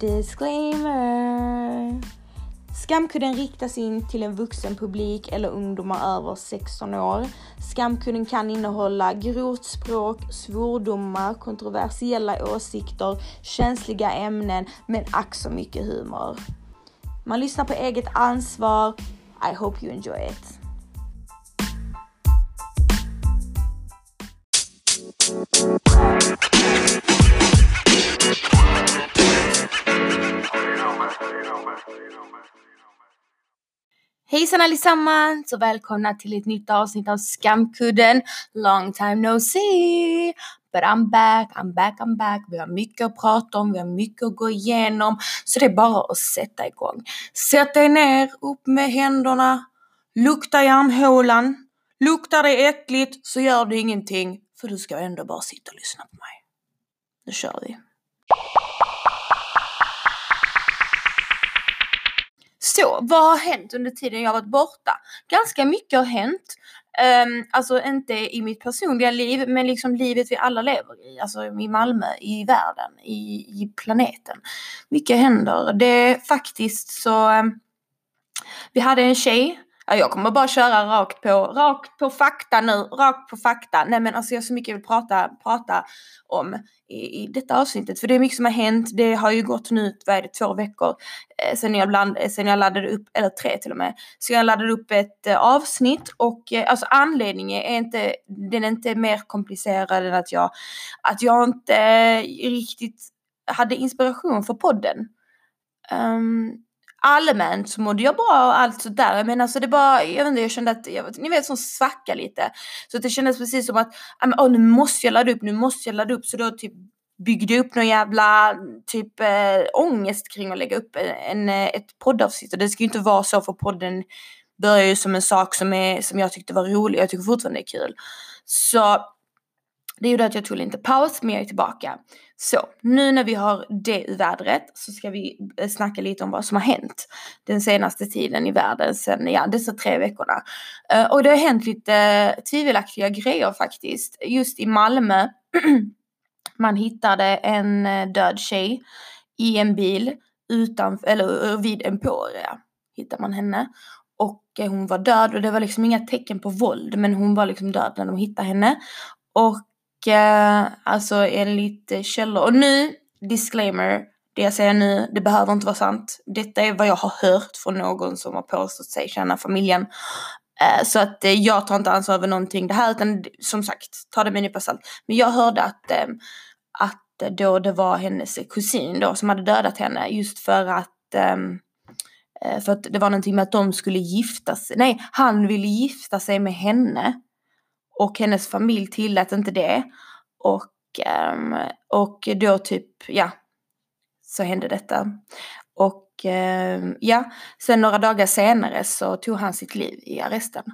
Disclaimer! Skamkudden riktas in till en vuxen publik eller ungdomar över 16 år. Skamkudden kan innehålla grovt språk, svordomar, kontroversiella åsikter, känsliga ämnen, men ack så mycket humor. Man lyssnar på eget ansvar. I hope you enjoy it. Hejsan allesammans och välkomna till ett nytt avsnitt av Skamkudden. Long time no see! But I'm back, I'm back, I'm back. Vi har mycket att prata om, vi har mycket att gå igenom. Så det är bara att sätta igång. Sätt dig ner, upp med händerna, lukta i armhålan. Luktar det äckligt så gör det ingenting, för du ska ändå bara sitta och lyssna på mig. Nu kör vi. Så, vad har hänt under tiden jag varit borta? Ganska mycket har hänt. Um, alltså inte i mitt personliga liv, men liksom livet vi alla lever i. Alltså i Malmö, i världen, i, i planeten. Mycket händer. Det är faktiskt så... Um, vi hade en tjej Ja, jag kommer bara köra rakt på, rakt på fakta nu, rakt på fakta. Nej men alltså jag har så mycket jag vill prata, prata om i, i detta avsnittet. För det är mycket som har hänt. Det har ju gått nu, vad är det, två veckor eh, sen, jag bland, eh, sen jag laddade upp, eller tre till och med. Så jag laddade upp ett eh, avsnitt och eh, alltså anledningen är inte, den är inte mer komplicerad än att jag, att jag inte eh, riktigt hade inspiration för podden. Um, allmänt så mådde jag bra och allt sådär. Men alltså det bara, jag vet inte, jag kände att, jag, ni vet som svacka lite. Så det kändes precis som att, oh, nu måste jag ladda upp, nu måste jag ladda upp. Så då typ byggde upp någon jävla typ äh, ångest kring att lägga upp en, eh, ett poddavsnitt. Och det ska ju inte vara så för podden börjar ju som en sak som, är, som jag tyckte var rolig. Jag tycker fortfarande det är kul. Så det gjorde att jag tog lite paus, men jag är tillbaka. Så, nu när vi har det ur vädret så ska vi eh, snacka lite om vad som har hänt den senaste tiden i världen sen, ja, dessa tre veckorna. Eh, och det har hänt lite eh, tvivelaktiga grejer faktiskt. Just i Malmö, man hittade en död tjej i en bil utanför, eller vid Emporia hittade man henne. Och hon var död och det var liksom inga tecken på våld men hon var liksom död när de hittade henne. Och alltså enligt källor. Och nu, disclaimer, det jag säger nu, det behöver inte vara sant. Detta är vad jag har hört från någon som har påstått sig känna familjen. Eh, så att eh, jag tar inte ansvar över någonting det här, utan som sagt, ta det med en nypa salt. Men jag hörde att, eh, att eh, då det var hennes kusin då som hade dödat henne just för att ehm, eh, för att det var någonting med att de skulle gifta sig. Nej, han ville gifta sig med henne. Och hennes familj tillät inte det. Och, um, och då typ, ja, så hände detta. Och um, ja, sen några dagar senare så tog han sitt liv i arresten.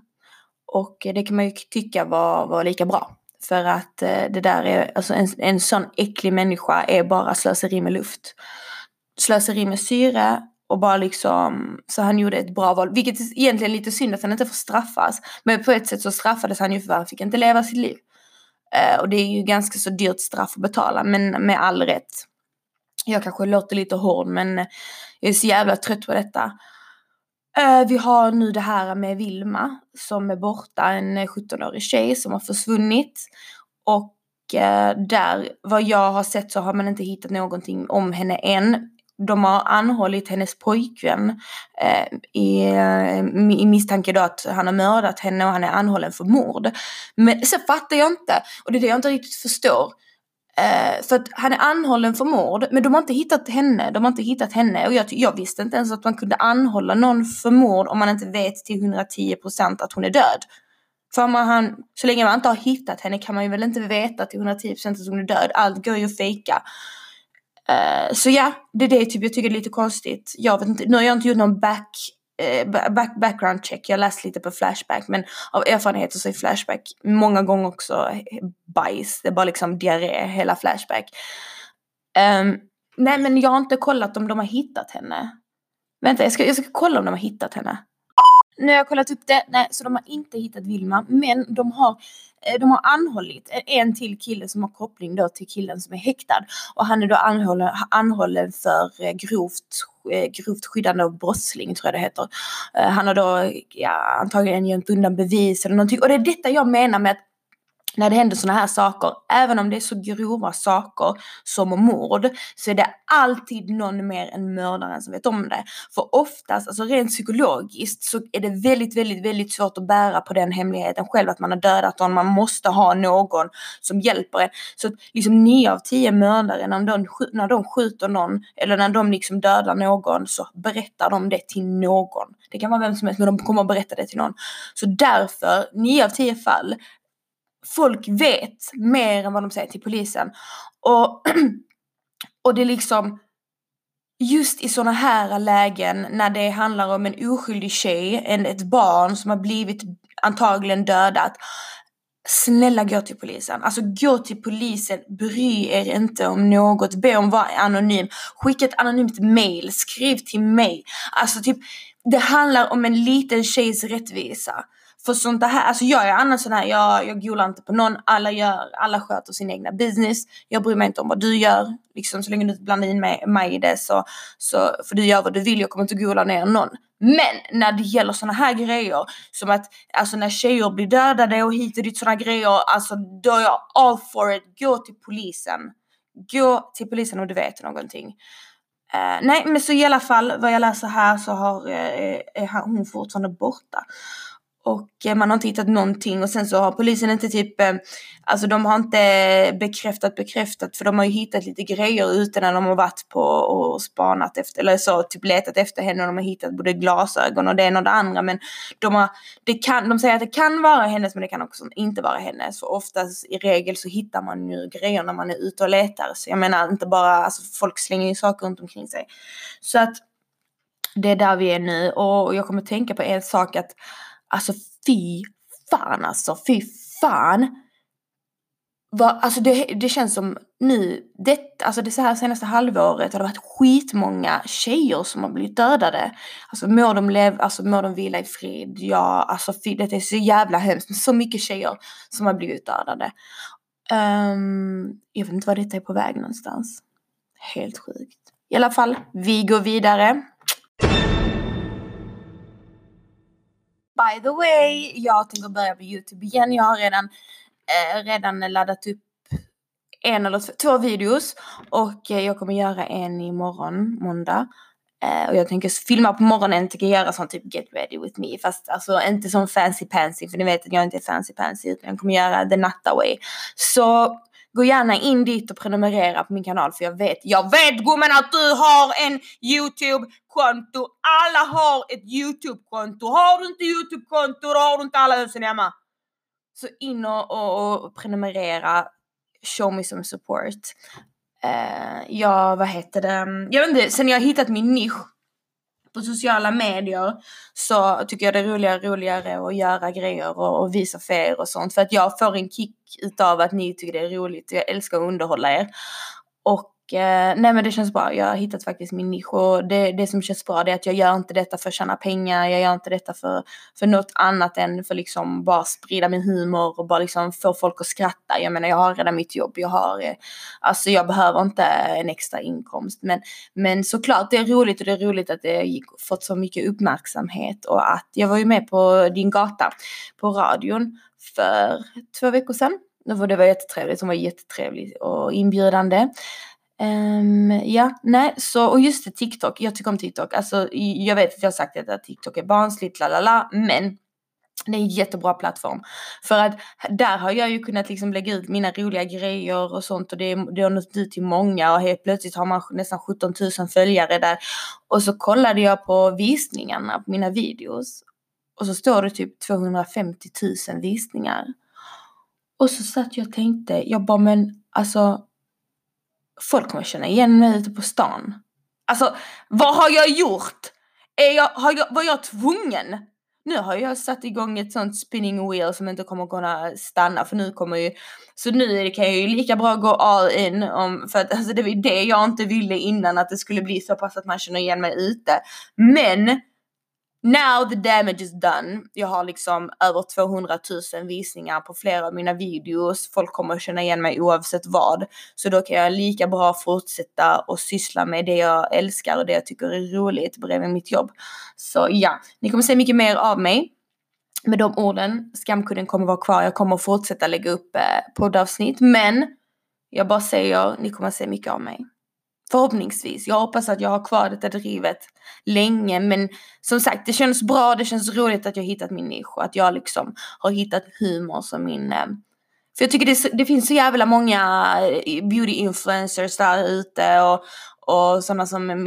Och det kan man ju tycka var, var lika bra. För att uh, det där är, alltså en, en sån äcklig människa är bara slöseri med luft. Slöseri med syre och bara liksom, så han gjorde ett bra val. Vilket är egentligen lite synd att han inte får straffas. Men på ett sätt så straffades han ju för att han fick inte leva sitt liv. Eh, och det är ju ganska så dyrt straff att betala, men med all rätt. Jag kanske låter lite hård men jag är så jävla trött på detta. Eh, vi har nu det här med Vilma som är borta, en 17-årig tjej som har försvunnit. Och eh, där, vad jag har sett så har man inte hittat någonting om henne än de har anhållit hennes pojkvän eh, i, eh, i misstanke då att han har mördat henne och han är anhållen för mord. Men så fattar jag inte, och det är det jag inte riktigt förstår. Eh, för att han är anhållen för mord, men de har inte hittat henne, de har inte hittat henne. Och jag, jag visste inte ens att man kunde anhålla någon för mord om man inte vet till 110% att hon är död. För man, han, så länge man inte har hittat henne kan man ju väl inte veta till 110% att hon är död. Allt går ju att fejka. Uh, så ja, det är det typ jag tycker är lite konstigt. Jag vet inte, nu har jag inte gjort någon back, uh, back, background check, jag har läst lite på Flashback men av erfarenhet så är Flashback många gånger också bajs. Det är bara liksom diarré, hela Flashback. Um, nej men jag har inte kollat om de har hittat henne. Vänta, jag ska, jag ska kolla om de har hittat henne nu har jag kollat upp det, nej så de har inte hittat Vilma men de har eh, de har anhållit en till kille som har koppling då till killen som är häktad. Och han är då anhållen, anhållen för eh, grovt eh, grovt skyddande av brottsling tror jag det heter. Han har då ja, antagligen gömt undan bevis eller någonting. Och det är detta jag menar med att när det händer sådana här saker, även om det är så grova saker som mord, så är det alltid någon mer än mördaren som vet om det. För oftast, alltså rent psykologiskt, så är det väldigt, väldigt, väldigt svårt att bära på den hemligheten själv, att man har dödat någon, man måste ha någon som hjälper en. Så att liksom nio av tio mördare, när de, när de skjuter någon, eller när de liksom dödar någon, så berättar de det till någon. Det kan vara vem som helst, men de kommer att berätta det till någon. Så därför, nio av tio fall, folk vet mer än vad de säger till polisen. Och, och det är liksom just i sådana här lägen när det handlar om en oskyldig tjej, en, ett barn som har blivit antagligen dödat. Snälla gå till polisen. Alltså gå till polisen, bry er inte om något, be om att vara anonym. Skicka ett anonymt mail, skriv till mig. Alltså typ, det handlar om en liten tjejs rättvisa. För sånt här, alltså jag är annars sån här, jag, jag golar inte på någon, alla gör, alla sköter sin egna business. Jag bryr mig inte om vad du gör, liksom så länge du inte blandar in mig, mig i det så, så, för du gör vad du vill, jag kommer inte gola ner någon. Men när det gäller såna här grejer, som att alltså när tjejer blir dödade och hit och dit såna grejer, alltså då är jag all for it. Gå till polisen. Gå till polisen om du vet någonting. Uh, nej men så i alla fall vad jag läser här så har, uh, är hon fortfarande borta. Och eh, man har inte hittat någonting. Och sen så har polisen inte typ, eh, alltså de har inte bekräftat bekräftat. För de har ju hittat lite grejer ute när de har varit på och spanat efter, eller så typ letat efter henne. Och de har hittat både glasögon och det ena och det andra. Men de har, det kan, de säger att det kan vara hennes men det kan också inte vara hennes. För oftast i regel så hittar man ju grejer när man är ute och letar. Så jag menar inte bara, alltså folk slänger ju saker runt omkring sig. Så att det är där vi är nu. Och jag kommer tänka på en sak att Alltså fy fan alltså, fy fan. Va, alltså det, det känns som nu, det, alltså det så här senaste halvåret har det varit skitmånga tjejer som har blivit dödade. Alltså må de, lev, alltså, må de vila i frid. Ja, alltså fy, det är så jävla hemskt. Så mycket tjejer som har blivit dödade. Um, jag vet inte var detta är på väg någonstans. Helt sjukt. I alla fall, vi går vidare. By the way, jag tänker börja på Youtube igen. Jag har redan, eh, redan laddat upp en eller två videos och eh, jag kommer göra en imorgon, måndag. Eh, och jag tänker filma på morgonen, tänker göra sån typ get ready with me. Fast alltså inte som fancy pansy för ni vet att jag inte är fancy pansy utan jag kommer göra the natta way. Så gå gärna in dit och prenumerera på min kanal för jag vet, jag vet gumman att du har en YouTube-konto. Alla har ett YouTube-konto. Har du inte YouTube-konto då har du inte alla husen hemma. Så in och, och, och prenumerera. Show me some support. Uh, ja, vad heter det? Jag vet inte, sen jag hittat min nisch på sociala medier så tycker jag det är roligare och roligare att göra grejer och, och visa för er och sånt. För att jag får en kick utav att ni tycker det är roligt. Jag älskar att underhålla er. Och eh, nej men det känns bra. Jag har hittat faktiskt min nisch och det, det som känns bra det är att jag gör inte detta för att tjäna pengar. Jag gör inte detta för, för något annat än för liksom bara sprida min humor och bara liksom få folk att skratta. Jag menar jag har redan mitt jobb. Jag har, eh, alltså jag behöver inte en extra inkomst. Men, men såklart det är roligt och det är roligt att det gick, fått så mycket uppmärksamhet och att jag var ju med på din gata på radion för två veckor sedan. Det var jättetrevligt, som var jättetrevligt och inbjudande. Um, ja, nej, så och just det, TikTok. Jag tycker om TikTok. Alltså, jag vet att jag har sagt att TikTok är barnsligt, la la la, men det är en jättebra plattform. För att där har jag ju kunnat liksom lägga ut mina roliga grejer och sånt och det, det har nått ut till många och helt plötsligt har man nästan 17 000 följare där. Och så kollade jag på visningarna på mina videos och så står det typ 250 000 visningar. Och så satt jag och tänkte, jag bara men alltså folk kommer känna igen mig ute på stan. Alltså, vad har jag gjort? Är jag, har jag, var jag tvungen? Nu har jag satt igång ett sånt spinning wheel som inte kommer kunna stanna för nu kommer ju, så nu kan jag ju lika bra gå all in om, för att alltså det var det jag inte ville innan att det skulle bli så pass att man känner igen mig ute. Men now the damage is done. Jag har liksom över 200 000 visningar på flera av mina videos. Folk kommer att känna igen mig oavsett vad. Så då kan jag lika bra fortsätta och syssla med det jag älskar och det jag tycker är roligt bredvid mitt jobb. Så ja, ni kommer se mycket mer av mig. Med de orden, skamkudden kommer vara kvar. Jag kommer fortsätta lägga upp eh, poddavsnitt. Men jag bara säger, ni kommer se mycket av mig. Förhoppningsvis. Jag hoppas att jag har kvar detta drivet länge. Men som sagt, det känns bra. Det känns roligt att jag hittat min nisch. Och att jag liksom har hittat humor som min... Eh, för jag tycker det, det finns så jävla många eh, beauty influencers där ute. Och, och sådana som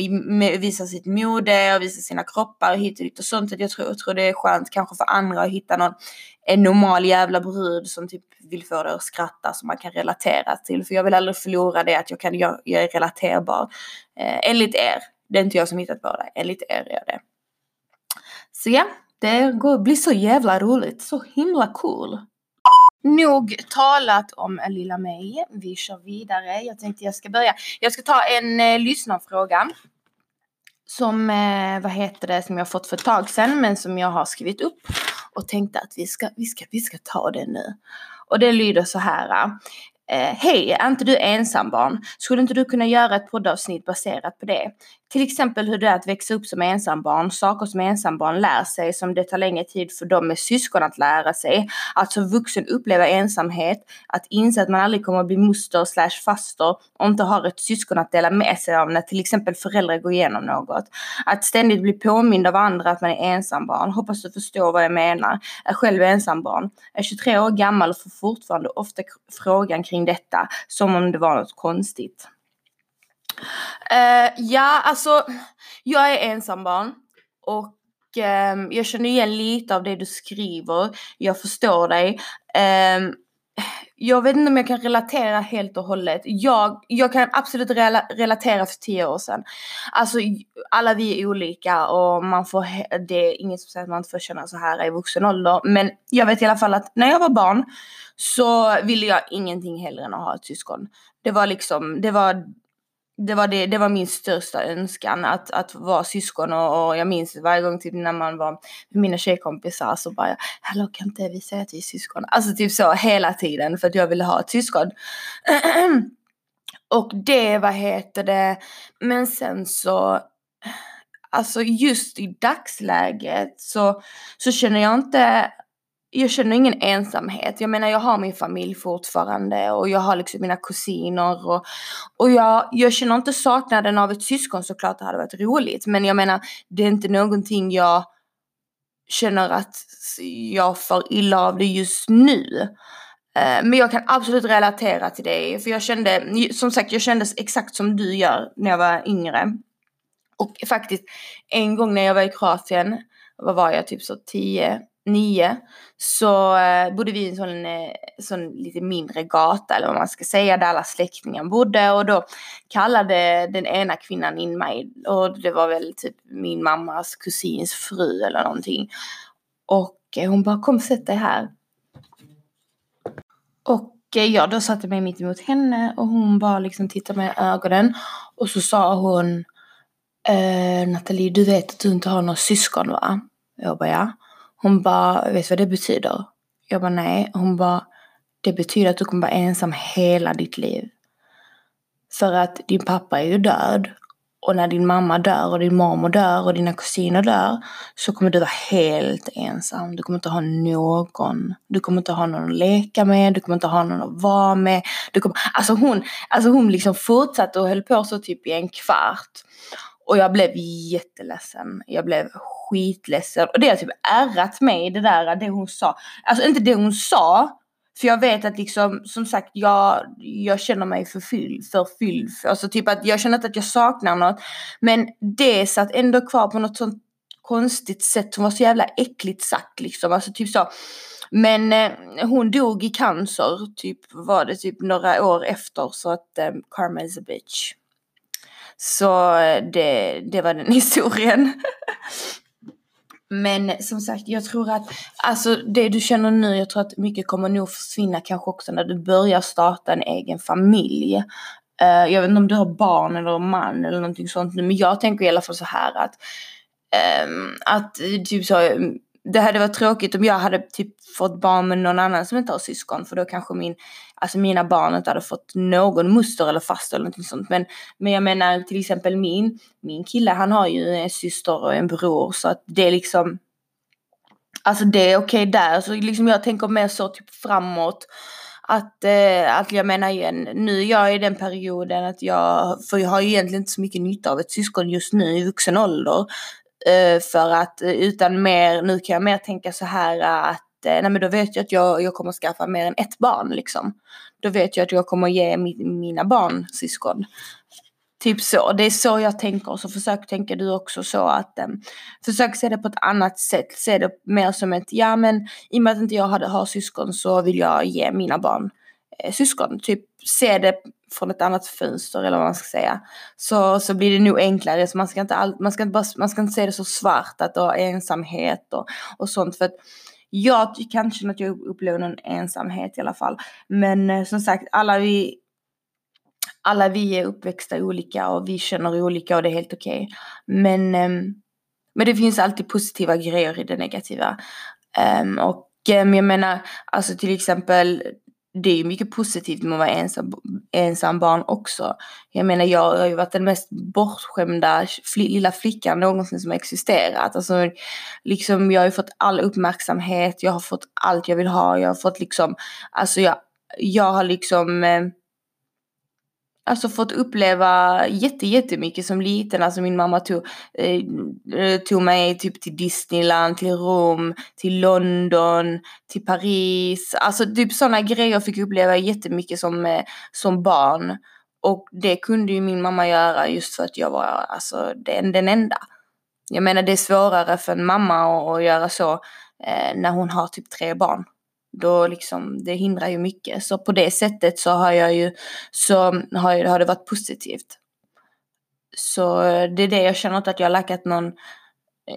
visar sitt mode och visar sina kroppar hit och dit och sånt. Jag tror, jag tror det är skönt kanske för andra att hitta någon en normal jävla brud som typ vill få dig att skratta som man kan relatera till. För jag vill aldrig förlora det att jag, kan, jag, jag är relaterbar. Eh, enligt er. Det är inte jag som hittat på det. Enligt er är det. Så ja, det går, blir så jävla roligt. Så himla cool. Nog talat om lilla mig. Vi kör vidare. Jag tänkte jag ska börja. Jag ska ta en eh, lyssnarfråga. Som, eh, vad heter det, som jag fått för ett tag sedan men som jag har skrivit upp. Och tänkte att vi ska, vi ska, vi ska ta det nu. Och det lyder så här. Eh, Hej, är inte du ensambarn? Skulle inte du kunna göra ett poddavsnitt baserat på det? Till exempel hur det är att växa upp som ensambarn, saker som ensambarn lär sig som det tar längre tid för dem med syskon att lära sig. Att som vuxen uppleva ensamhet, att inse att man aldrig kommer att bli moster slash faster och inte har ett syskon att dela med sig av när till exempel föräldrar går igenom något. Att ständigt bli påmind av andra att man är ensambarn. Hoppas du förstår vad jag menar. Är själv ensambarn. Är 23 år gammal och får fortfarande ofta frågan kring detta som om det var något konstigt. Uh, ja, alltså jag är ensambarn och um, jag känner igen lite av det du skriver. Jag förstår dig. Um, jag vet inte om jag kan relatera helt och hållet. Jag, jag kan absolut rela, relatera för tio år sedan. Alltså alla vi är olika och man får, det är inget som säger att man inte får känna så här i vuxen ålder. Men jag vet i alla fall att när jag var barn så ville jag ingenting hellre än att ha ett syskon. Det var liksom, det var det var, det, det var min största önskan att, att vara syskon och, och jag minns varje gång typ när man var med mina tjejkompisar så bara Hallå kan inte vi säga att vi är syskon? Alltså typ så hela tiden för att jag ville ha ett syskon. och det, vad heter det, men sen så Alltså just i dagsläget så, så känner jag inte jag känner ingen ensamhet. Jag menar jag har min familj fortfarande och jag har liksom mina kusiner och, och jag, jag känner inte saknaden av ett syskon såklart det hade varit roligt men jag menar det är inte någonting jag känner att jag får illa av det just nu. Eh, men jag kan absolut relatera till dig. för jag kände, som sagt jag kändes exakt som du gör när jag var yngre. Och faktiskt en gång när jag var i Kroatien, vad var jag, typ så 10, nio så eh, bodde vi i en sån, eh, sån lite mindre gata eller vad man ska säga där alla släktingar bodde och då kallade den ena kvinnan in mig och det var väl typ min mammas kusins fru eller någonting. Och eh, hon bara kom sätt dig här. Och eh, jag då satte mig mitt emot henne och hon bara liksom tittade mig i ögonen och så sa hon eh, Nathalie du vet att du inte har några syskon va? Jag bara ja. Hon bara, vet du vad det betyder? Jag bara nej. Hon bara, det betyder att du kommer vara ensam hela ditt liv. För att din pappa är ju död. Och när din mamma dör och din mormor dör och dina kusiner dör så kommer du vara helt ensam. Du kommer inte ha någon. Du kommer inte ha någon att leka med, du kommer inte ha någon att vara med. Du kommer, alltså hon, alltså hon liksom fortsatte och höll på så typ i en kvart. Och jag blev jätteledsen. Jag blev skitledsen. Och det har typ ärrat mig det där, det hon sa. Alltså inte det hon sa. För jag vet att liksom, som sagt, jag, jag känner mig förfylld, förfylld. Alltså typ att jag känner inte att jag saknar något. Men det satt ändå kvar på något sånt konstigt sätt som var så jävla äckligt sagt liksom. Alltså typ så. Men eh, hon dog i cancer, typ var det typ några år efter så att eh, karma is a bitch. Så eh, det, det var den historien. Men som sagt, jag tror att alltså det du känner nu, jag tror att mycket kommer nog försvinna kanske också när du börjar starta en egen familj. Uh, jag vet inte om du har barn eller man eller någonting sånt nu, men jag tänker i alla fall så här att Um, att typ så, det hade varit tråkigt om jag hade typ fått barn med någon annan som inte har syskon för då kanske min, alltså mina barn inte hade fått någon moster eller faster eller något sånt. Men, men jag menar till exempel min, min kille han har ju en syster och en bror så att det är liksom Alltså det är okej okay där, så liksom jag tänker mer så typ framåt. Att, eh, att jag menar igen, nu är jag i den perioden att jag, för jag har egentligen inte så mycket nytta av ett syskon just nu i vuxen ålder. Eh, för att eh, utan mer, nu kan jag mer tänka så här att eh, nej men då vet jag att jag, jag kommer skaffa mer än ett barn liksom. Då vet jag att jag kommer ge mi, mina barn syskon. Typ så, det är så jag tänker. Så försök tänka du också så att um, försök se det på ett annat sätt. Se det mer som ett, ja men i och med att inte jag hade, har syskon så vill jag ge mina barn eh, syskon. Typ se det från ett annat fönster eller vad man ska säga. Så, så blir det nog enklare. Så man ska inte, all, man ska inte, bara, man ska inte se det så svart att det är ensamhet och, och sånt. För att jag kan känna att jag upplever någon ensamhet i alla fall. Men eh, som sagt, alla vi alla vi är uppväxta olika och vi känner olika och det är helt okej. Okay. Men, ehm, men det finns alltid positiva grejer i det negativa. Um, och um, jag menar, alltså till exempel det är ju mycket positivt med att vara ensam, ensam barn också. Jag menar jag har ju varit den mest bortskämda fl lilla flickan någonsin som har existerat. Alltså liksom jag har ju fått all uppmärksamhet, jag har fått allt jag vill ha, jag har fått liksom, alltså jag, jag har liksom eh, alltså fått uppleva jätte, jättemycket som liten. Alltså min mamma tog, eh, tog mig typ till Disneyland, till Rom, till London, till Paris. Alltså typ sådana grejer fick jag uppleva jättemycket som, eh, som barn. Och det kunde ju min mamma göra just för att jag var alltså den, den enda. Jag menar det är svårare för en mamma att, att göra så eh, när hon har typ tre barn då liksom, det hindrar ju mycket. Så på det sättet så har jag ju, så har, har det varit positivt. Så eh, det är det jag känner inte att jag har lackat någon, eh,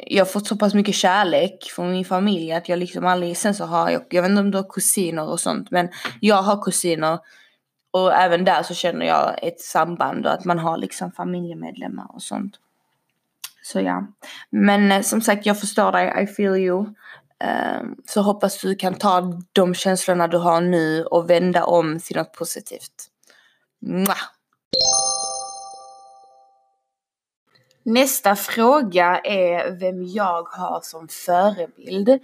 jag har fått så pass mycket kärlek från min familj att jag liksom aldrig, sen så har jag, jag vet inte om du har kusiner och sånt, men jag har kusiner och även där så känner jag ett samband och att man har liksom familjemedlemmar och sånt. Så ja. Men eh, som sagt, jag förstår dig, I feel you. Ehm, så hoppas du kan ta de känslorna du har nu och vända om till något positivt. Mwah! Nästa fråga är vem jag har som förebild.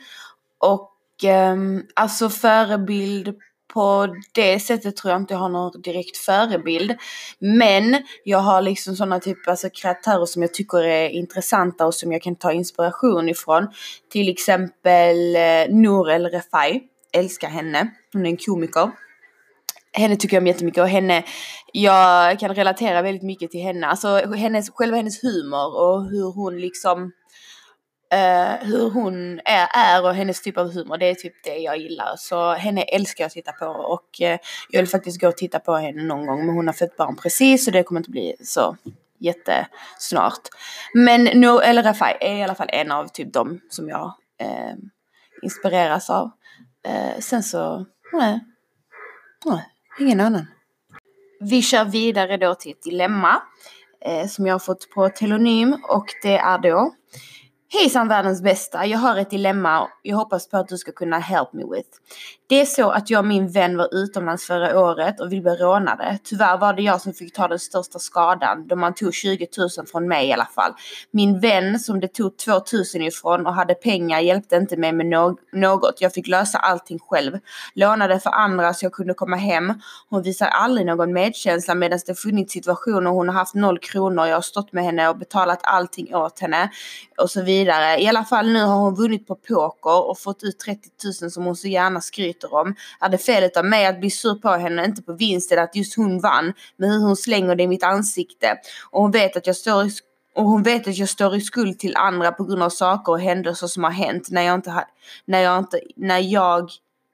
Och ehm, alltså förebild på det sättet tror jag inte jag har någon direkt förebild. Men jag har liksom sådana typ alltså kreatörer som jag tycker är intressanta och som jag kan ta inspiration ifrån. Till exempel eh, Nour El Refai. Älskar henne. Hon är en komiker. Henne tycker jag om jättemycket och henne, jag kan relatera väldigt mycket till henne. Alltså hennes, själva hennes humor och hur hon liksom Uh, hur hon är, är och hennes typ av humor, det är typ det jag gillar. Så henne älskar jag att titta på och uh, jag vill faktiskt gå och titta på henne någon gång. Men hon har fött barn precis så det kommer inte bli så jättesnart. Men nu, eller Rafai är i alla fall en av typ dem som jag uh, inspireras av. sen så, nej, nej, ingen annan. Vi kör vidare då till ett dilemma som jag har fått på telonym och det är då Hejsan världens bästa, jag har ett dilemma jag hoppas på att du ska kunna help me with. Det är så att jag och min vän var utomlands förra året och vi blev rånade. Tyvärr var det jag som fick ta den största skadan då man tog 20 000 från mig i alla fall. Min vän som det tog 2 000 ifrån och hade pengar hjälpte inte mig med no något. Jag fick lösa allting själv. Lånade för andra så jag kunde komma hem. Hon visar aldrig någon medkänsla medan det funnits situationer hon har haft noll kronor. Jag har stått med henne och betalat allting åt henne och så vidare. I alla fall nu har hon vunnit på poker och fått ut 30 000 som hon så gärna skryter om. Är det felet av mig att bli sur på henne, inte på vinsten att just hon vann, men hur hon slänger det i mitt ansikte. Och hon vet att jag står i och hon vet att jag står i skuld till andra på grund av saker och händelser som har hänt när jag inte, när jag inte, när jag,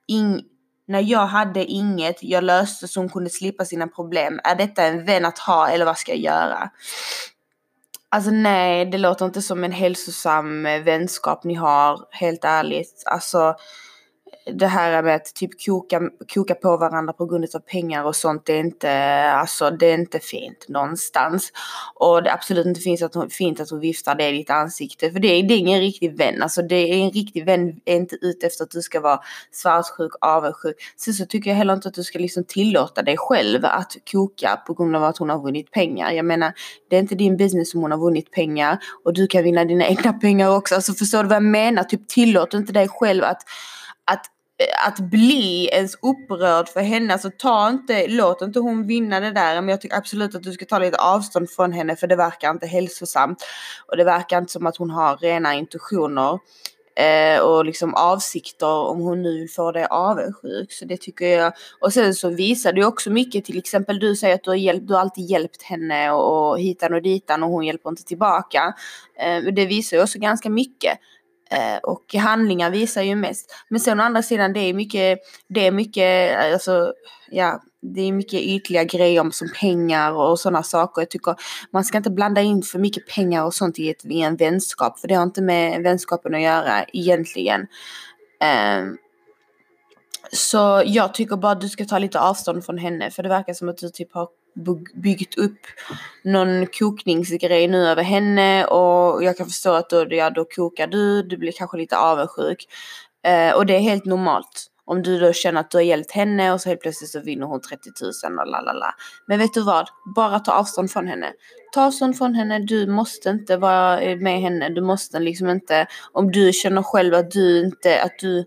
ing, när jag hade inget jag löste så hon kunde slippa sina problem. Är detta en vän att ha eller vad ska jag göra? Alltså nej, det låter inte som en hälsosam vänskap ni har, helt ärligt. Alltså det här med att typ koka, koka på varandra på grund av pengar och sånt, det är inte, alltså det är inte fint någonstans. Och det är absolut inte fint att hon, fint att hon viftar det i ditt ansikte, för det är, det är ingen riktig vän. Alltså det är en riktig vän är inte ute efter att du ska vara svartsjuk, avundsjuk. Sen så tycker jag heller inte att du ska liksom tillåta dig själv att koka på grund av att hon har vunnit pengar. Jag menar, det är inte din business om hon har vunnit pengar och du kan vinna dina egna pengar också. Alltså förstår du vad jag menar? Typ tillåt inte dig själv att att Eh, att bli ens upprörd för henne, alltså ta inte, låt inte hon vinna det där. Men jag tycker absolut att du ska ta lite avstånd från henne för det verkar inte hälsosamt. Och det verkar inte som att hon har rena intentioner eh, och liksom avsikter om hon nu vill få dig avundsjuk. Så det tycker jag. Och sen så visar du också mycket, till exempel du säger att du har, hjälpt, du har alltid hjälpt henne och, och hitan och ditan och hon hjälper inte tillbaka. Eh, det visar ju också ganska mycket. Eh, och handlingar visar ju mest. Men sen å andra sidan, det är mycket, det är mycket, eh, alltså, ja, det är mycket ytliga grejer om som pengar och sådana saker. Jag tycker man ska inte blanda in för mycket pengar och sånt i, ett, i en vänskap, för det har inte med vänskapen att göra egentligen. Um, så jag tycker bara att du ska ta lite avstånd från henne, för det verkar som att du typ har byggt upp någon kokningsgrej nu över henne och jag kan förstå att då, ja, då kokar du, du blir kanske lite avundsjuk. Eh, och det är helt normalt. Om du då känner att du har hjälpt henne och så helt plötsligt så vinner hon 30 000 och lalala. Men vet du vad? Bara ta avstånd från henne. Ta avstånd från henne, du måste inte vara med henne. Du måste liksom inte, om du känner själv att du inte, att du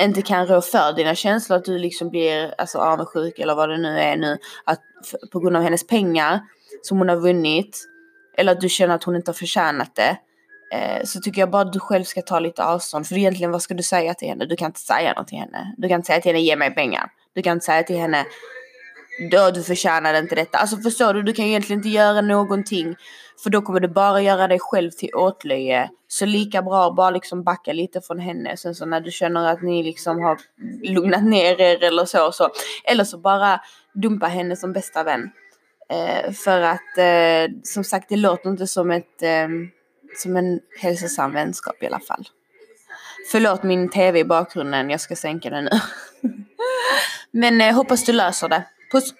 inte kan rå för dina känslor, att du liksom blir alltså, avundsjuk eller vad det nu är nu, att, på grund av hennes pengar som hon har vunnit, eller att du känner att hon inte har förtjänat det, eh, så tycker jag bara att du själv ska ta lite avstånd. För egentligen vad ska du säga till henne? Du kan inte säga något till henne. Du kan inte säga till henne, ge mig pengar. Du kan inte säga till henne, du förtjänade inte detta. Alltså förstår du, du kan egentligen inte göra någonting. För då kommer du bara göra dig själv till åtlöje. Så lika bra bara liksom backa lite från henne. Sen så när du känner att ni liksom har lugnat ner er eller så. så. Eller så bara dumpa henne som bästa vän. Eh, för att eh, som sagt det låter inte som ett eh, som en hälsosam vänskap i alla fall. Förlåt min tv i bakgrunden, jag ska sänka den nu. Men eh, hoppas du löser det. Puss!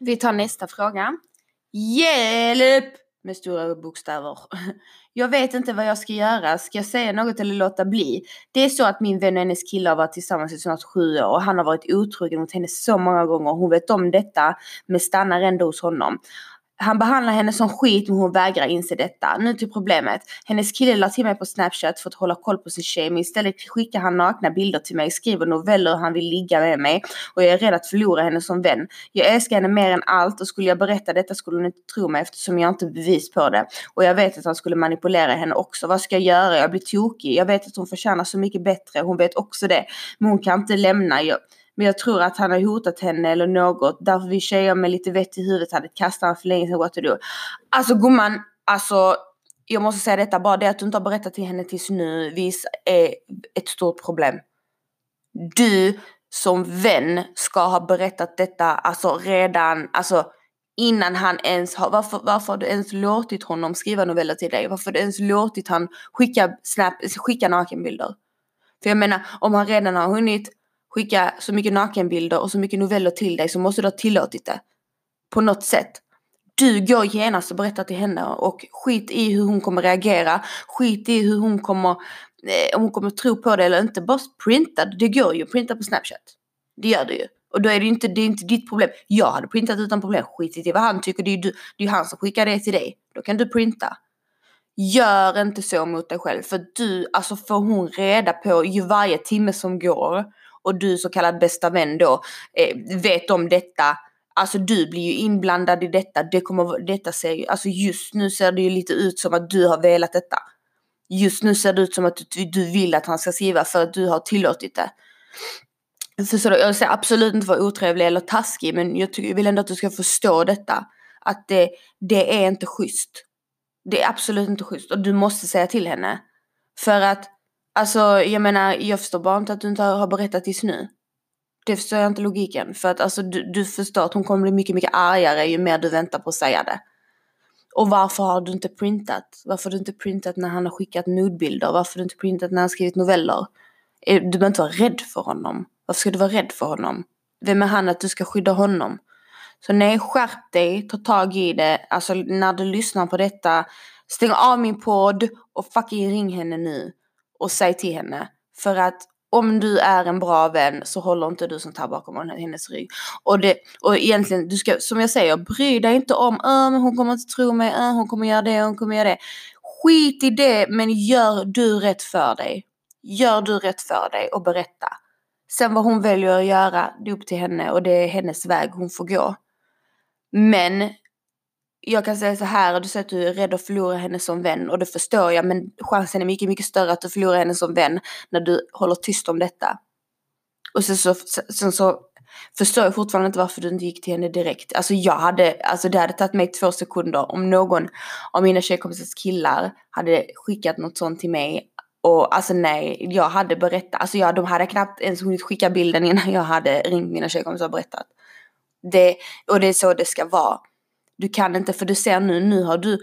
Vi tar nästa fråga. Hjälp! Med stora bokstäver. Jag vet inte vad jag ska göra. Ska jag säga något eller låta bli? Det är så att min vän och hennes kille har varit tillsammans i snart sju år och han har varit otrogen mot henne så många gånger. Hon vet om detta men stannar ändå hos honom. Han behandlar henne som skit men hon vägrar inse detta. Nu till problemet. Hennes kille la till mig på snapchat för att hålla koll på sin tjej men istället skickar han nakna bilder till mig, skriver noveller och han vill ligga med mig och jag är rädd att förlora henne som vän. Jag älskar henne mer än allt och skulle jag berätta detta skulle hon inte tro mig eftersom jag inte bevis på det. Och jag vet att han skulle manipulera henne också. Vad ska jag göra? Jag blir tokig. Jag vet att hon förtjänar så mycket bättre. Hon vet också det. Men hon kan inte lämna. Jag men jag tror att han har hotat henne eller något. Därför vi tjejer med lite vett i huvudet hade kastat honom för länge sedan. What to do. Alltså gumman, alltså jag måste säga detta, bara det att du inte har berättat till henne tills nu vis är ett stort problem. Du som vän ska ha berättat detta alltså redan, alltså innan han ens har, varför, varför har du ens låtit honom skriva noveller till dig? Varför har du ens låtit han skicka, snap, skicka nakenbilder? För jag menar, om han redan har hunnit skicka så mycket nakenbilder och så mycket noveller till dig så måste du ha tillåtit det. På något sätt. Du går genast och berättar till henne och skit i hur hon kommer reagera. Skit i hur hon kommer, eh, om hon kommer tro på det eller inte. Bara printa, det går ju. Printa på snapchat. Det gör det ju. Och då är det ju inte, det är inte ditt problem. Jag hade printat utan problem. Skit i vad han tycker. Det är ju det är han som skickar det till dig. Då kan du printa. Gör inte så mot dig själv. För du, alltså får hon reda på ju varje timme som går och du så kallad bästa vän då eh, vet om detta. Alltså du blir ju inblandad i detta. Det kommer, detta ser ju, alltså just nu ser det ju lite ut som att du har velat detta. Just nu ser det ut som att du, du vill att han ska skriva för att du har tillåtit det. Så, så jag säger absolut inte vara otrevlig eller taskig men jag, tycker, jag vill ändå att du ska förstå detta. Att det, det är inte schysst. Det är absolut inte schysst och du måste säga till henne. För att Alltså jag menar, jag förstår bara inte att du inte har berättat tills nu. Det förstår jag inte logiken. För att alltså du, du förstår att hon kommer bli mycket, mycket argare ju mer du väntar på att säga det. Och varför har du inte printat? Varför har du inte printat när han har skickat nudbilder? Varför har du inte printat när han skrivit noveller? Eh, du behöver inte vara rädd för honom. Varför ska du vara rädd för honom? Vem är han att du ska skydda honom? Så nej, skärp dig, ta tag i det. Alltså när du lyssnar på detta, stäng av min podd och fucking ring henne nu. Och säg till henne. För att om du är en bra vän så håller inte du sånt här bakom hennes rygg. Och, det, och egentligen, du ska, som jag säger, bry dig inte om äh, men hon kommer inte tro mig, äh, hon kommer göra det, hon kommer göra det. Skit i det, men gör du rätt för dig. Gör du rätt för dig och berätta. Sen vad hon väljer att göra, det är upp till henne och det är hennes väg hon får gå. Men jag kan säga så här, du säger att du är rädd att förlora henne som vän och det förstår jag men chansen är mycket, mycket större att du förlorar henne som vän när du håller tyst om detta. Och sen så, sen så förstår jag fortfarande inte varför du inte gick till henne direkt. Alltså jag hade, alltså det hade tagit mig två sekunder om någon av mina tjejkompisars killar hade skickat något sånt till mig. Och alltså nej, jag hade berättat, alltså jag, de hade knappt ens hunnit skicka bilden innan jag hade ringt mina tjejkompisar och berättat. Det, och det är så det ska vara. Du kan inte, för du ser nu, nu har du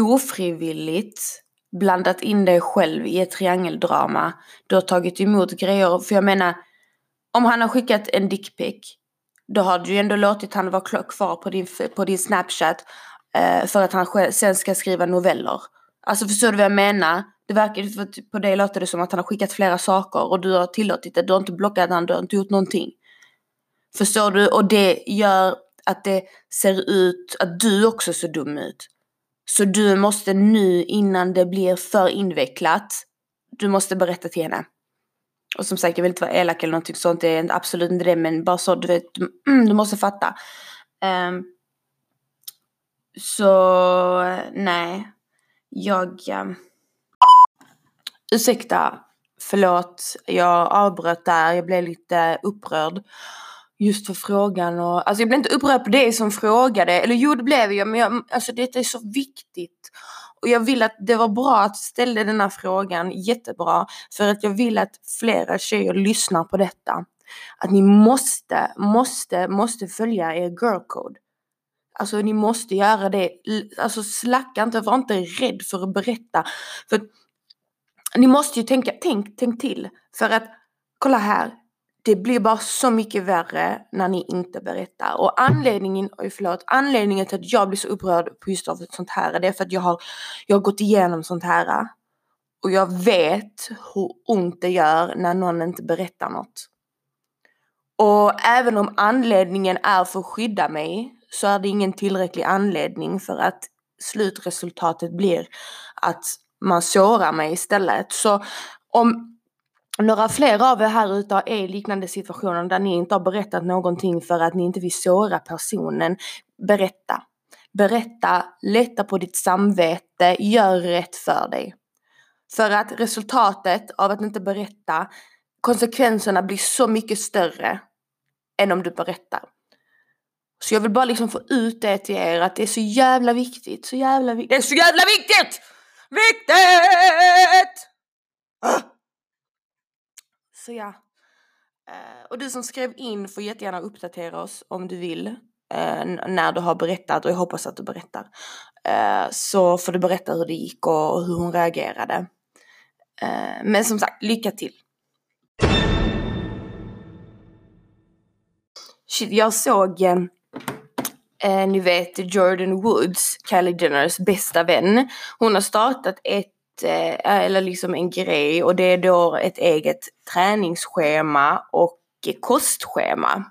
ofrivilligt blandat in dig själv i ett triangeldrama. Du har tagit emot grejer, för jag menar, om han har skickat en dickpic, då har du ju ändå låtit han vara kvar på din, på din snapchat eh, för att han själv, sen ska skriva noveller. Alltså förstår du vad jag menar? Det verkar, för på dig låter det som att han har skickat flera saker och du har tillåtit det. Du har inte blockat honom, du har inte gjort någonting. Förstår du? Och det gör att det ser ut att du också ser dum ut. Så du måste nu innan det blir för invecklat, du måste berätta till henne. Och som sagt, jag vill inte vara elak eller någonting sånt, det är absolut inte det, men bara så du vet, du måste fatta. Um, så nej, jag... Um, ursäkta, förlåt, jag avbröt där, jag blev lite upprörd just för frågan och alltså jag blev inte upprörd på dig som frågade, eller jo det blev jag men jag, alltså detta är så viktigt. Och jag vill att det var bra att du ställde den här frågan, jättebra, för att jag vill att flera tjejer lyssnar på detta. Att ni måste, måste, måste följa er girl code. Alltså ni måste göra det. Alltså slacka inte, var inte rädd för att berätta. För ni måste ju tänka, tänk, tänk till. För att, kolla här, det blir bara så mycket värre när ni inte berättar. Och anledningen, oj förlåt, anledningen till att jag blir så upprörd på just av sånt här, det är för att jag har, jag har gått igenom sånt här. Och jag vet hur ont det gör när någon inte berättar något. Och även om anledningen är för att skydda mig så är det ingen tillräcklig anledning för att slutresultatet blir att man sårar mig istället. Så om några fler av er här ute är i liknande situationer där ni inte har berättat någonting för att ni inte vill såra personen. Berätta. Berätta, lätta på ditt samvete, gör rätt för dig. För att resultatet av att inte berätta, konsekvenserna blir så mycket större än om du berättar. Så jag vill bara liksom få ut det till er att det är så jävla viktigt, så jävla viktigt. Det är så jävla viktigt! Viktigt! Ah! Så ja. Uh, och du som skrev in får jättegärna uppdatera oss om du vill. Uh, när du har berättat och jag hoppas att du berättar. Uh, så får du berätta hur det gick och, och hur hon reagerade. men som sagt, lycka till! Shit, jag såg, ni vet Jordan Woods, Kylie Jenners bästa vän. Hon har startat ett Eh, eller liksom en grej och det är då ett eget träningsschema och kostschema.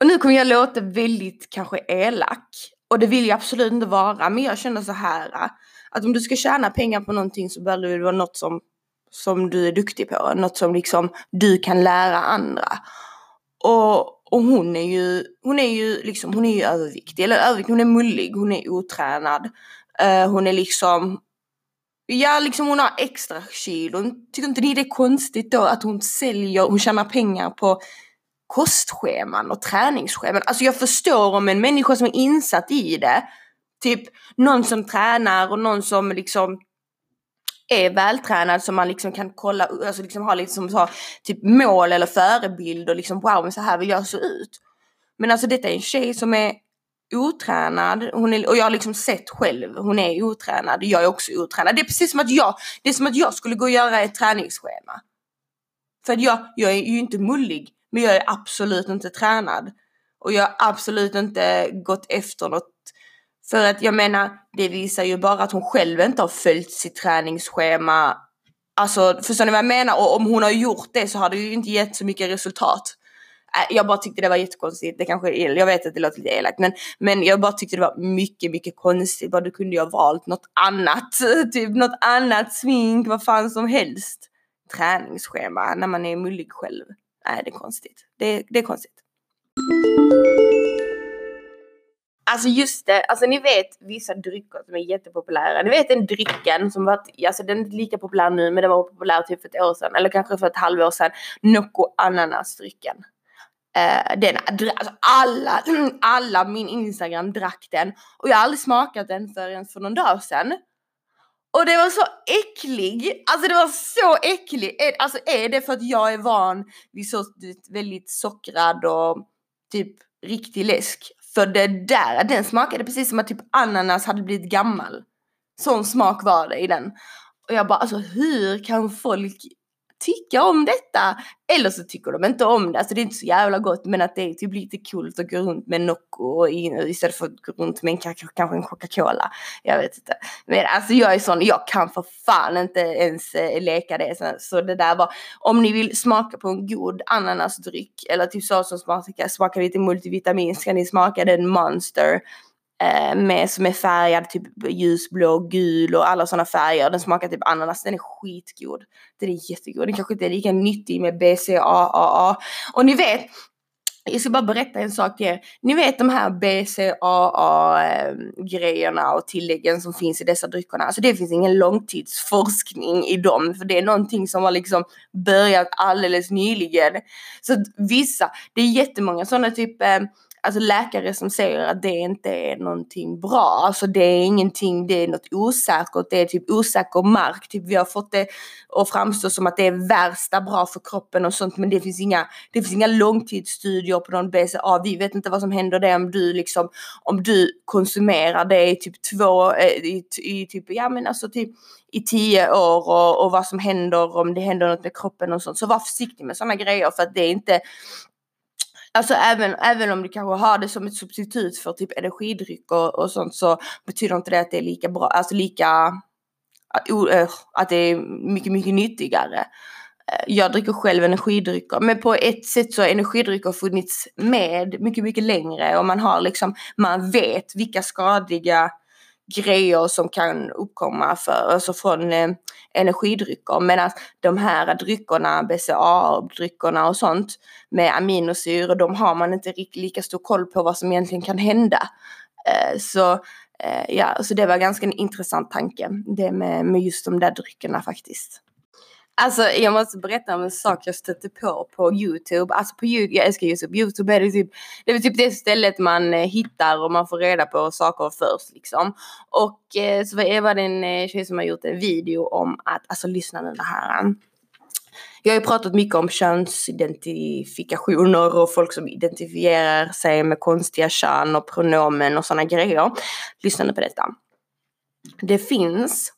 Och nu kommer jag låta väldigt kanske elak och det vill jag absolut inte vara men jag känner så här att om du ska tjäna pengar på någonting så bör det vara något som, som du är duktig på, något som liksom du kan lära andra. Och, och hon är ju, hon är ju liksom, hon är ju överviktig, eller överviktig, hon är mullig, hon är otränad. Uh, hon är liksom, Ja, liksom hon har extra kilon. Tycker inte ni det är konstigt då att hon säljer, hon tjänar pengar på kostscheman och träningsscheman. Alltså jag förstår om en människa som är insatt i det, typ någon som tränar och någon som liksom är vältränad som man liksom kan kolla, alltså liksom ha liksom så, typ mål eller förebild och liksom wow men så här vill jag se ut. Men alltså detta är en tjej som är otränad hon är, och jag har liksom sett själv, hon är otränad, jag är också otränad. Det är precis som att jag, det är som att jag skulle gå och göra ett träningsschema. För att jag, jag är ju inte mullig, men jag är absolut inte tränad. Och jag har absolut inte gått efter något. För att jag menar, det visar ju bara att hon själv inte har följt sitt träningsschema. Alltså, förstår ni vad jag menar? Och om hon har gjort det så har det ju inte gett så mycket resultat. Äh, jag bara tyckte det var jättekonstigt. Det kanske, jag vet att det låter lite elakt men, men jag bara tyckte det var mycket, mycket konstigt. Bara du kunde ju ha valt något annat. Typ något annat smink, vad fan som helst. Träningsschema när man är mullig själv. Nej, det är konstigt. Det, det är konstigt. Alltså just det, alltså ni vet vissa drycker som är jättepopulära. Ni vet den drycken som varit, alltså den är inte lika populär nu men den var populär typ för ett år sedan eller kanske för ett halvår sedan. Nocco ananasdrycken. Uh, den, alltså alla, alla min Instagram drack den och jag har aldrig smakat den förrän för någon dag sedan. Och det var så äcklig, alltså det var så äcklig. Alltså är det för att jag är van vid så väldigt sockrad och typ riktig läsk? För det där, den smakade precis som att typ ananas hade blivit gammal. Sån smak var det i den. Och jag bara alltså hur kan folk tycka om detta. Eller så tycker de inte om det, alltså det är inte så jävla gott men att det är typ lite kul att gå runt med Nocco istället för att gå runt med en, kanske en Coca-Cola. Jag vet inte. Men alltså jag är sån, jag kan för fan inte ens eh, leka det. Så, så, det där var, om ni vill smaka på en god ananasdryck eller typ så som smakar, smakar lite multivitamin ska ni smaka den Monster Eh, med, som är färgad typ ljusblå, gul och alla sådana färger. Den smakar typ ananas, den är skitgod. Den är jättegod, den kanske inte är lika nyttig med BCAAA. Och ni vet, jag ska bara berätta en sak till er. Ni vet de här BCAA-grejerna och tilläggen som finns i dessa dryckerna. Alltså det finns ingen långtidsforskning i dem. För det är någonting som har liksom börjat alldeles nyligen. Så vissa, det är jättemånga sådana typ eh, alltså läkare som säger att det inte är någonting bra. Alltså det är ingenting, det är något osäkert, det är typ osäker mark. Typ vi har fått det att framstå som att det är värsta bra för kroppen och sånt men det finns inga, det finns inga långtidsstudier på någon BCA. Vi vet inte vad som händer det om du liksom, om du konsumerar det i typ två, eh, i, i typ, ja men alltså typ i tio år och, och vad som händer om det händer något med kroppen och sånt. Så var försiktig med sådana grejer för att det är inte, Alltså även, även om du kanske har det som ett substitut för typ energidryck och, och sånt så betyder inte det att det är lika bra, alltså lika, ah, eh, att det är mycket, mycket nyttigare. Eh, jag dricker själv energidrycker men på ett sätt så har energidrycker funnits med mycket, mycket längre och man har liksom, man vet vilka skadliga grejer som kan uppkomma för, alltså från eh, energidrycker. Medan de här dryckerna, BCA-dryckerna och sånt med aminosyror, de har man inte riktigt lika stor koll på vad som egentligen kan hända. Eh, så eh, ja, så det var ganska en intressant tanke, det med, med just de där dryckerna faktiskt. Alltså jag måste berätta om en sak jag stötte på på YouTube. Alltså på YouTube, jag älskar YouTube. YouTube är det typ det, är typ det stället man eh, hittar och man får reda på saker först liksom. Och eh, så var det en eh, tjej som har gjort en video om att, alltså lyssna nu det här. Jag har ju pratat mycket om könsidentifikationer och folk som identifierar sig med konstiga kön och pronomen och sådana grejer. Lyssna nu på detta. Det finns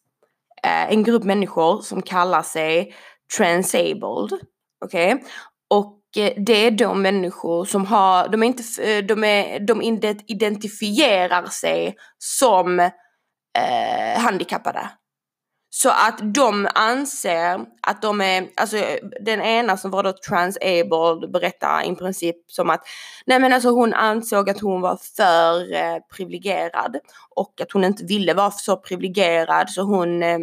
Eh, en grupp människor som kallar sig transabled. Okej? Okay? Och eh, det är de människor som har, de är inte, eh, de är, de identifierar sig som eh, handikappade. Så att de anser att de är, alltså den ena som var då transabled berättar i princip som att nej men alltså hon ansåg att hon var för eh, privilegierad och att hon inte ville vara så privilegierad så hon eh,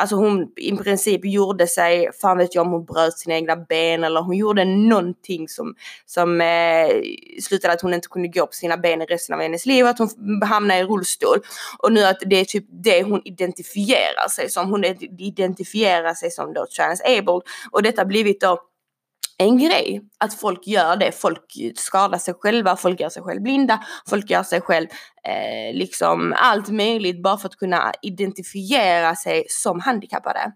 Alltså hon i princip gjorde sig, fan vet jag om hon bröt sina egna ben eller hon gjorde någonting som, som eh, slutade att hon inte kunde gå på sina ben i resten av hennes liv, att hon hamnade i rullstol. Och nu att det är typ det hon identifierar sig som, hon identifierar sig som då trans-abled och detta blivit då en grej att folk gör det. Folk skadar sig själva, folk gör sig själv blinda, folk gör sig själv eh, liksom allt möjligt bara för att kunna identifiera sig som handikappade.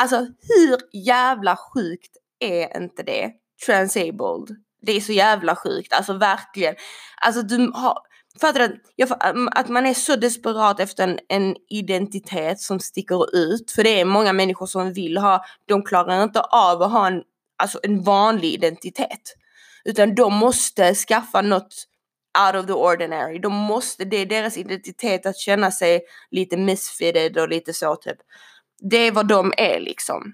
Alltså hur jävla sjukt är inte det? Transabled. Det är så jävla sjukt, alltså verkligen. Alltså du har, Fattar? Um, att man är så desperat efter en, en, identitet som sticker ut. För det är många människor som vill ha, de klarar inte av att ha en, alltså en vanlig identitet. Utan de måste skaffa något out of the ordinary. De måste, det är deras identitet att känna sig lite misfitted och lite så typ. Det är vad de är liksom.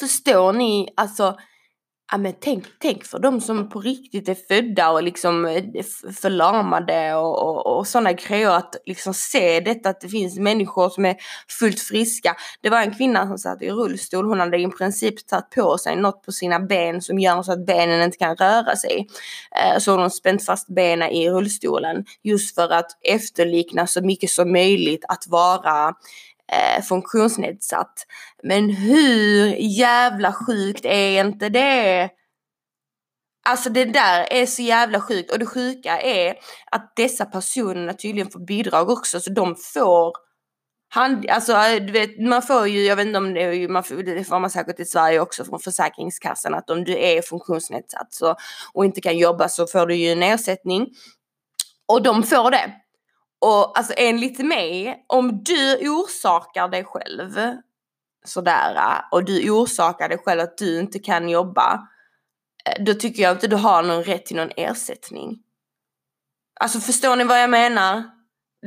Förstår ni? Alltså Ja men tänk, tänk för de som på riktigt är födda och liksom eh, förlamade och, och, och sådana grejer att liksom se detta att det finns människor som är fullt friska. Det var en kvinna som satt i rullstol, hon hade i princip tagit på sig något på sina ben som gör så att benen inte kan röra sig. Eh, så hon spänt fast benen i rullstolen just för att efterlikna så mycket som möjligt att vara eh, funktionsnedsatt. Men hur jävla sjukt är inte det? Alltså det där är så jävla sjukt och det sjuka är att dessa personerna tydligen får bidrag också så de får hand, alltså du vet man får ju, jag vet inte om det, är, man får, det får man säkert i Sverige också från Försäkringskassan att om du är funktionsnedsatt så, och inte kan jobba så får du ju en ersättning. Och de får det. Och alltså enligt mig, om du orsakar dig själv sådär och du orsakar dig själv att du inte kan jobba, eh, då tycker jag inte du har någon rätt till någon ersättning. Alltså förstår ni vad jag menar?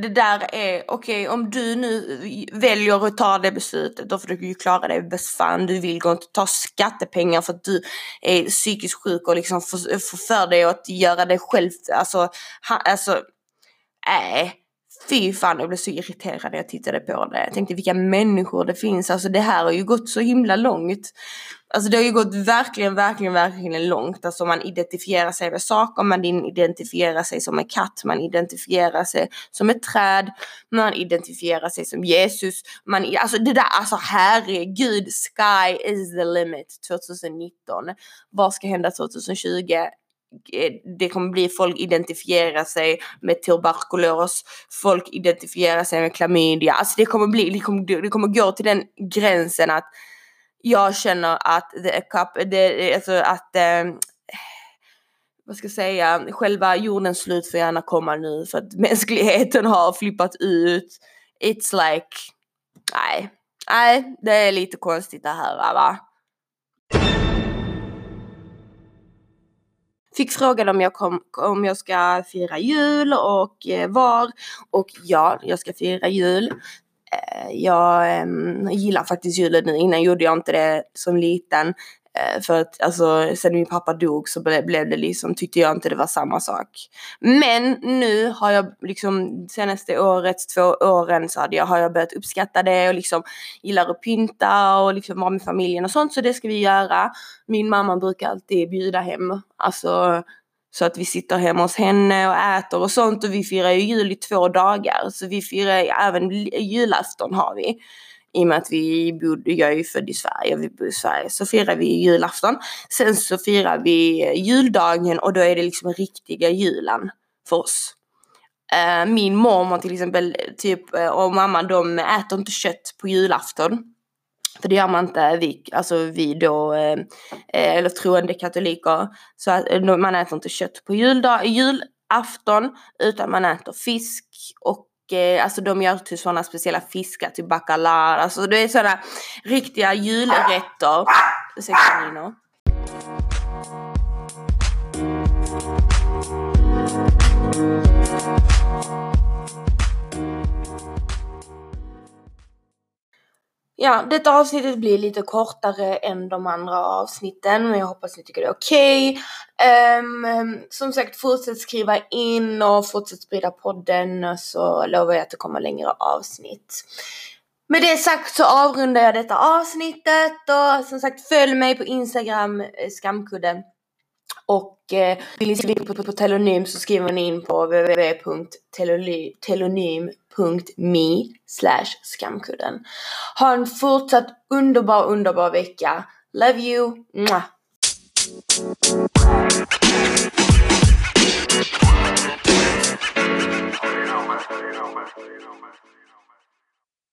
Det där är, okej okay, om du nu väljer att ta det beslutet då får du ju klara dig bäst fan. Du vill gå inte ta skattepengar för att du är psykiskt sjuk och liksom får, för dig att göra dig själv. Alltså, ha, alltså, nej. Fy fan jag blev så irriterad när jag tittade på det. Jag tänkte vilka människor det finns. Alltså det här har ju gått så himla långt. Alltså det har ju gått verkligen, verkligen, verkligen långt. Alltså man identifierar sig med saker, man identifierar sig som en katt, man identifierar sig som ett träd, man identifierar sig som Jesus. Man, alltså det där, alltså herregud, sky is the limit 2019. Vad ska hända 2020? Eh, det kommer bli folk identifierar sig med tuberkulos, folk identifierar sig med klamydia. Alltså det kommer bli, det kommer, det kommer gå till den gränsen att jag känner att det, det, alltså att eh, vad ska jag säga, själva jordens slut får gärna komma nu för att mänskligheten har flippat ut. It's like, nej, nej, det är lite konstigt det här va. Fick frågan om jag, kom, om jag ska fira jul och eh, var. Och ja, jag ska fira jul. Eh, jag eh, gillar faktiskt julen nu. Innan gjorde jag inte det som liten. Eh, för att alltså, sen min pappa dog så blev, blev det liksom, tyckte jag inte det var samma sak. Men nu har jag liksom senaste året, två åren så hade jag, har jag börjat uppskatta det och liksom gillar att pynta och liksom vara med familjen och sånt. Så det ska vi göra. Min mamma brukar alltid bjuda hem. Alltså så att vi sitter hemma hos henne och äter och sånt och vi firar ju jul i två dagar. Så vi firar även julafton har vi i och med att vi bodde, jag är ju född i Sverige, vi bor i Sverige, så firar vi julafton. Sen så firar vi juldagen och då är det liksom riktiga julen för oss. Eh, min mormor till exempel typ, eh, och mamma de äter inte kött på julafton. För det gör man inte, vi, alltså vi då, eh, eller troende katoliker. Så att, man äter inte kött på juldag, julafton utan man äter fisk och Eh, alltså de gör typ till sådana speciella fiskar, till bacalar. alltså det är sådana riktiga julrätter. Ursäkta Nino. Ja, detta avsnittet blir lite kortare än de andra avsnitten men jag hoppas ni tycker det är okej. Okay. Um, som sagt, fortsätt skriva in och fortsätt sprida podden så lovar jag att det kommer längre avsnitt. Med det sagt så avrundar jag detta avsnittet och som sagt följ mig på Instagram, eh, skamkudden. Och eh, vill ni skriva på, på, på telonym så skriver ni in på www.telonym.me patreon.me skamkudden. Ha en fortsatt underbar, underbar vecka. Love you! Mwah.